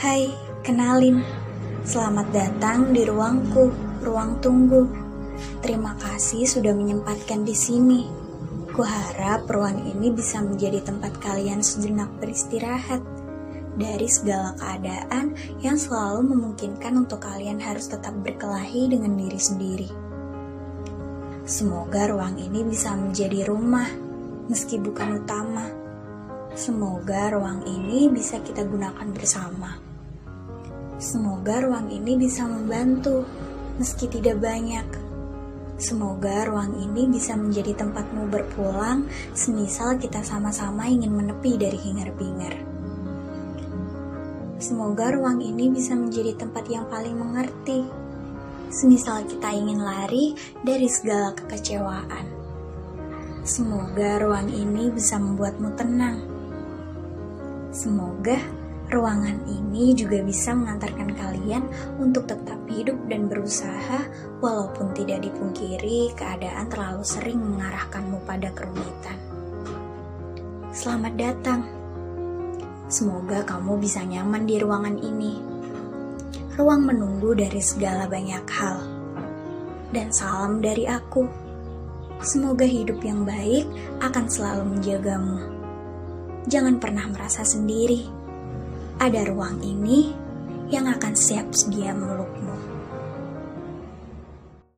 Hai, kenalin. Selamat datang di ruangku, ruang tunggu. Terima kasih sudah menyempatkan di sini. Kuharap ruang ini bisa menjadi tempat kalian sejenak beristirahat dari segala keadaan yang selalu memungkinkan untuk kalian harus tetap berkelahi dengan diri sendiri. Semoga ruang ini bisa menjadi rumah, meski bukan utama. Semoga ruang ini bisa kita gunakan bersama. Semoga ruang ini bisa membantu, meski tidak banyak. Semoga ruang ini bisa menjadi tempatmu berpulang, semisal kita sama-sama ingin menepi dari hingar-bingar. Semoga ruang ini bisa menjadi tempat yang paling mengerti, semisal kita ingin lari dari segala kekecewaan. Semoga ruang ini bisa membuatmu tenang. Semoga ruangan ini juga bisa mengantarkan kalian untuk tetap hidup dan berusaha, walaupun tidak dipungkiri keadaan terlalu sering mengarahkanmu pada kerumitan. Selamat datang. Semoga kamu bisa nyaman di ruangan ini. Ruang menunggu dari segala banyak hal. Dan salam dari aku. Semoga hidup yang baik akan selalu menjagamu. Jangan pernah merasa sendiri ada ruang ini yang akan siap sedia melukmu.